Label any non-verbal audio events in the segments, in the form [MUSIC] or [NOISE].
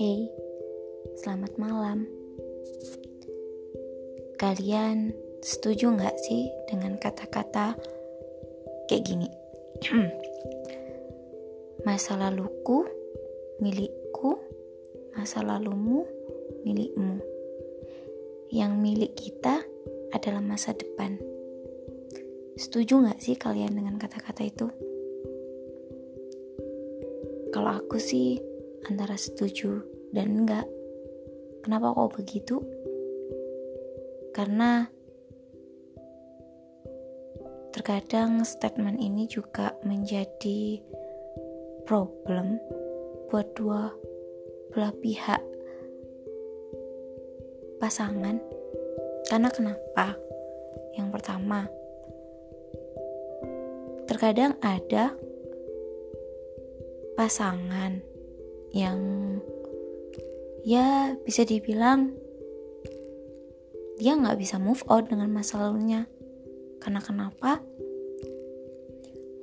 Hey, selamat malam. Kalian setuju nggak sih dengan kata-kata kayak gini? [CLEARS THROAT] masa laluku milikku, masa lalumu milikmu. Yang milik kita adalah masa depan. Setuju nggak sih kalian dengan kata-kata itu? Kalau aku sih antara setuju dan enggak. Kenapa kok begitu? Karena terkadang statement ini juga menjadi problem buat dua belah pihak pasangan. Karena kenapa? Yang pertama, terkadang ada pasangan yang ya bisa dibilang dia nggak bisa move on dengan masa lalunya. Karena kenapa?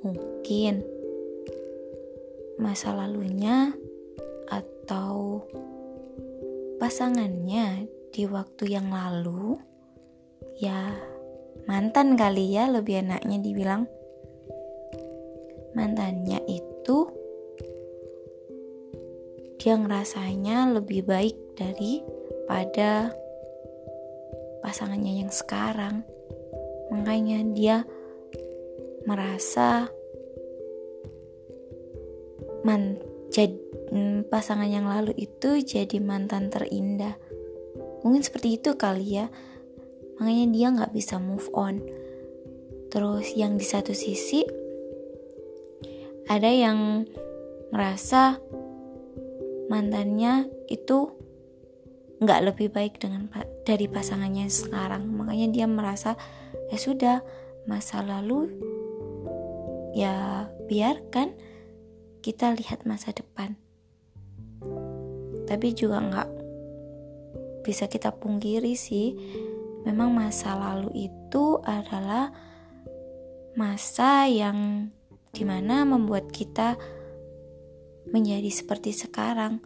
Mungkin masa lalunya atau pasangannya di waktu yang lalu ya mantan kali ya lebih enaknya dibilang. Mantannya itu dia ngerasanya lebih baik daripada pasangannya yang sekarang. Makanya dia merasa man jadi pasangan yang lalu itu jadi mantan terindah. Mungkin seperti itu kali ya. Makanya dia nggak bisa move on. Terus yang di satu sisi ada yang merasa mantannya itu nggak lebih baik dengan dari pasangannya sekarang. Makanya dia merasa ya sudah masa lalu ya biarkan kita lihat masa depan. Tapi juga nggak bisa kita pungkiri sih memang masa lalu itu adalah masa yang di mana membuat kita menjadi seperti sekarang.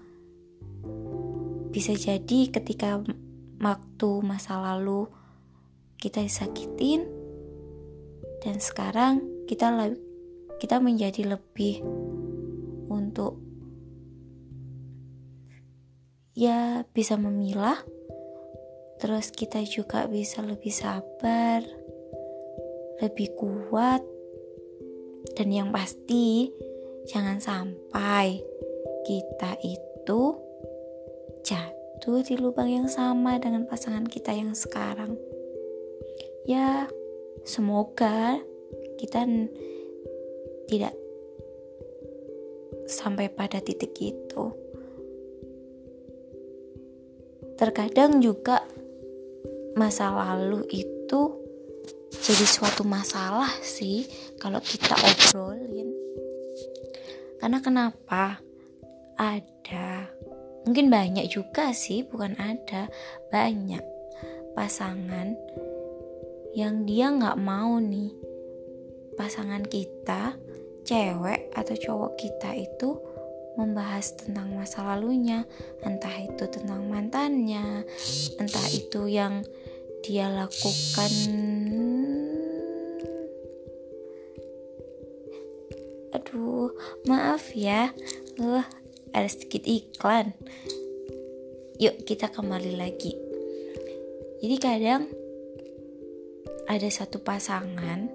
Bisa jadi ketika waktu masa lalu kita disakitin dan sekarang kita kita menjadi lebih untuk ya bisa memilah terus kita juga bisa lebih sabar lebih kuat dan yang pasti jangan sampai kita itu jatuh di lubang yang sama dengan pasangan kita yang sekarang. Ya, semoga kita tidak sampai pada titik itu. Terkadang juga masa lalu itu jadi suatu masalah sih kalau kita obrolin. Karena kenapa? Ada. Mungkin banyak juga sih bukan ada. Banyak pasangan yang dia nggak mau nih. Pasangan kita cewek atau cowok kita itu membahas tentang masa lalunya. Entah itu tentang mantannya entah itu yang dia lakukan aduh maaf ya uh, ada sedikit iklan. Yuk kita kembali lagi. Jadi kadang ada satu pasangan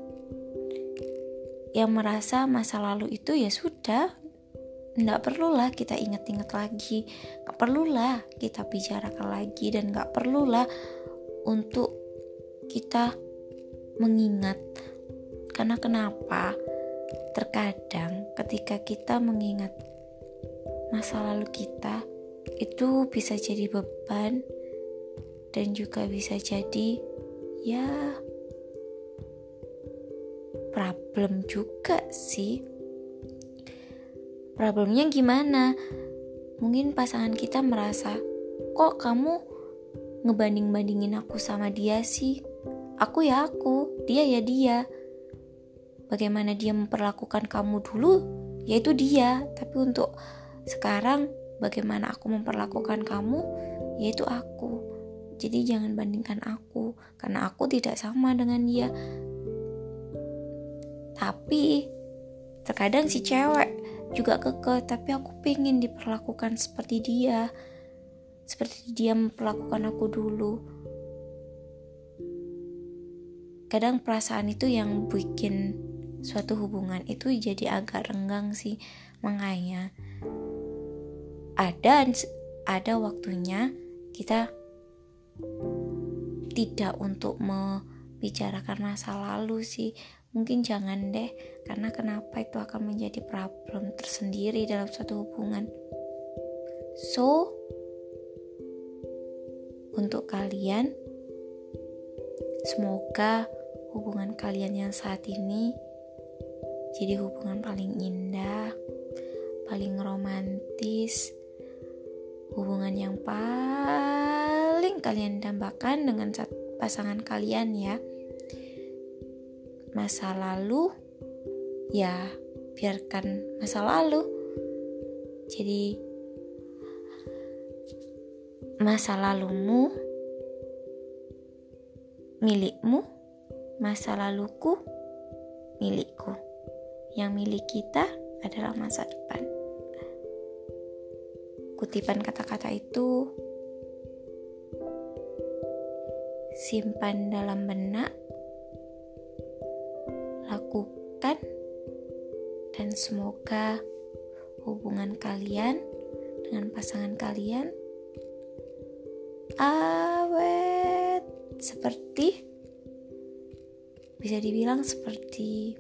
yang merasa masa lalu itu ya sudah nggak perlulah kita ingat-ingat lagi nggak perlulah kita bicarakan lagi dan nggak perlulah untuk kita mengingat karena kenapa terkadang ketika kita mengingat masa lalu kita itu bisa jadi beban dan juga bisa jadi ya problem juga sih. Problemnya gimana? Mungkin pasangan kita merasa kok kamu ngebanding-bandingin aku sama dia sih? Aku ya aku dia ya dia bagaimana dia memperlakukan kamu dulu yaitu dia. Tapi untuk sekarang bagaimana aku memperlakukan kamu yaitu aku. Jadi jangan bandingkan aku karena aku tidak sama dengan dia. Tapi terkadang si cewek juga keke tapi aku pengen diperlakukan seperti dia. Seperti dia memperlakukan aku dulu. Kadang perasaan itu yang bikin suatu hubungan itu jadi agak renggang sih makanya ada ada waktunya kita tidak untuk membicarakan masa lalu sih. Mungkin jangan deh karena kenapa itu akan menjadi problem tersendiri dalam suatu hubungan. So untuk kalian semoga hubungan kalian yang saat ini jadi hubungan paling indah, paling romantis, hubungan yang paling kalian dambakan dengan pasangan kalian ya. Masa lalu ya biarkan masa lalu. Jadi masa lalumu milikmu masa laluku milikku. Yang milik kita adalah masa depan. Kutipan kata-kata itu simpan dalam benak, lakukan, dan semoga hubungan kalian dengan pasangan kalian awet seperti bisa dibilang seperti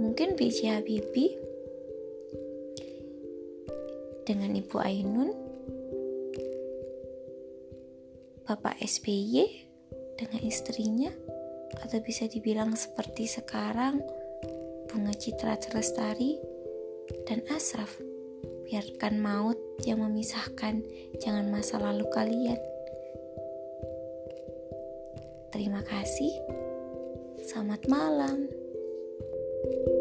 mungkin B.J. Habibie dengan Ibu Ainun, Bapak SBY dengan istrinya, atau bisa dibilang seperti sekarang Bunga Citra Celestari dan Asraf. Biarkan maut yang memisahkan, jangan masa lalu kalian. Terima kasih. Selamat malam. you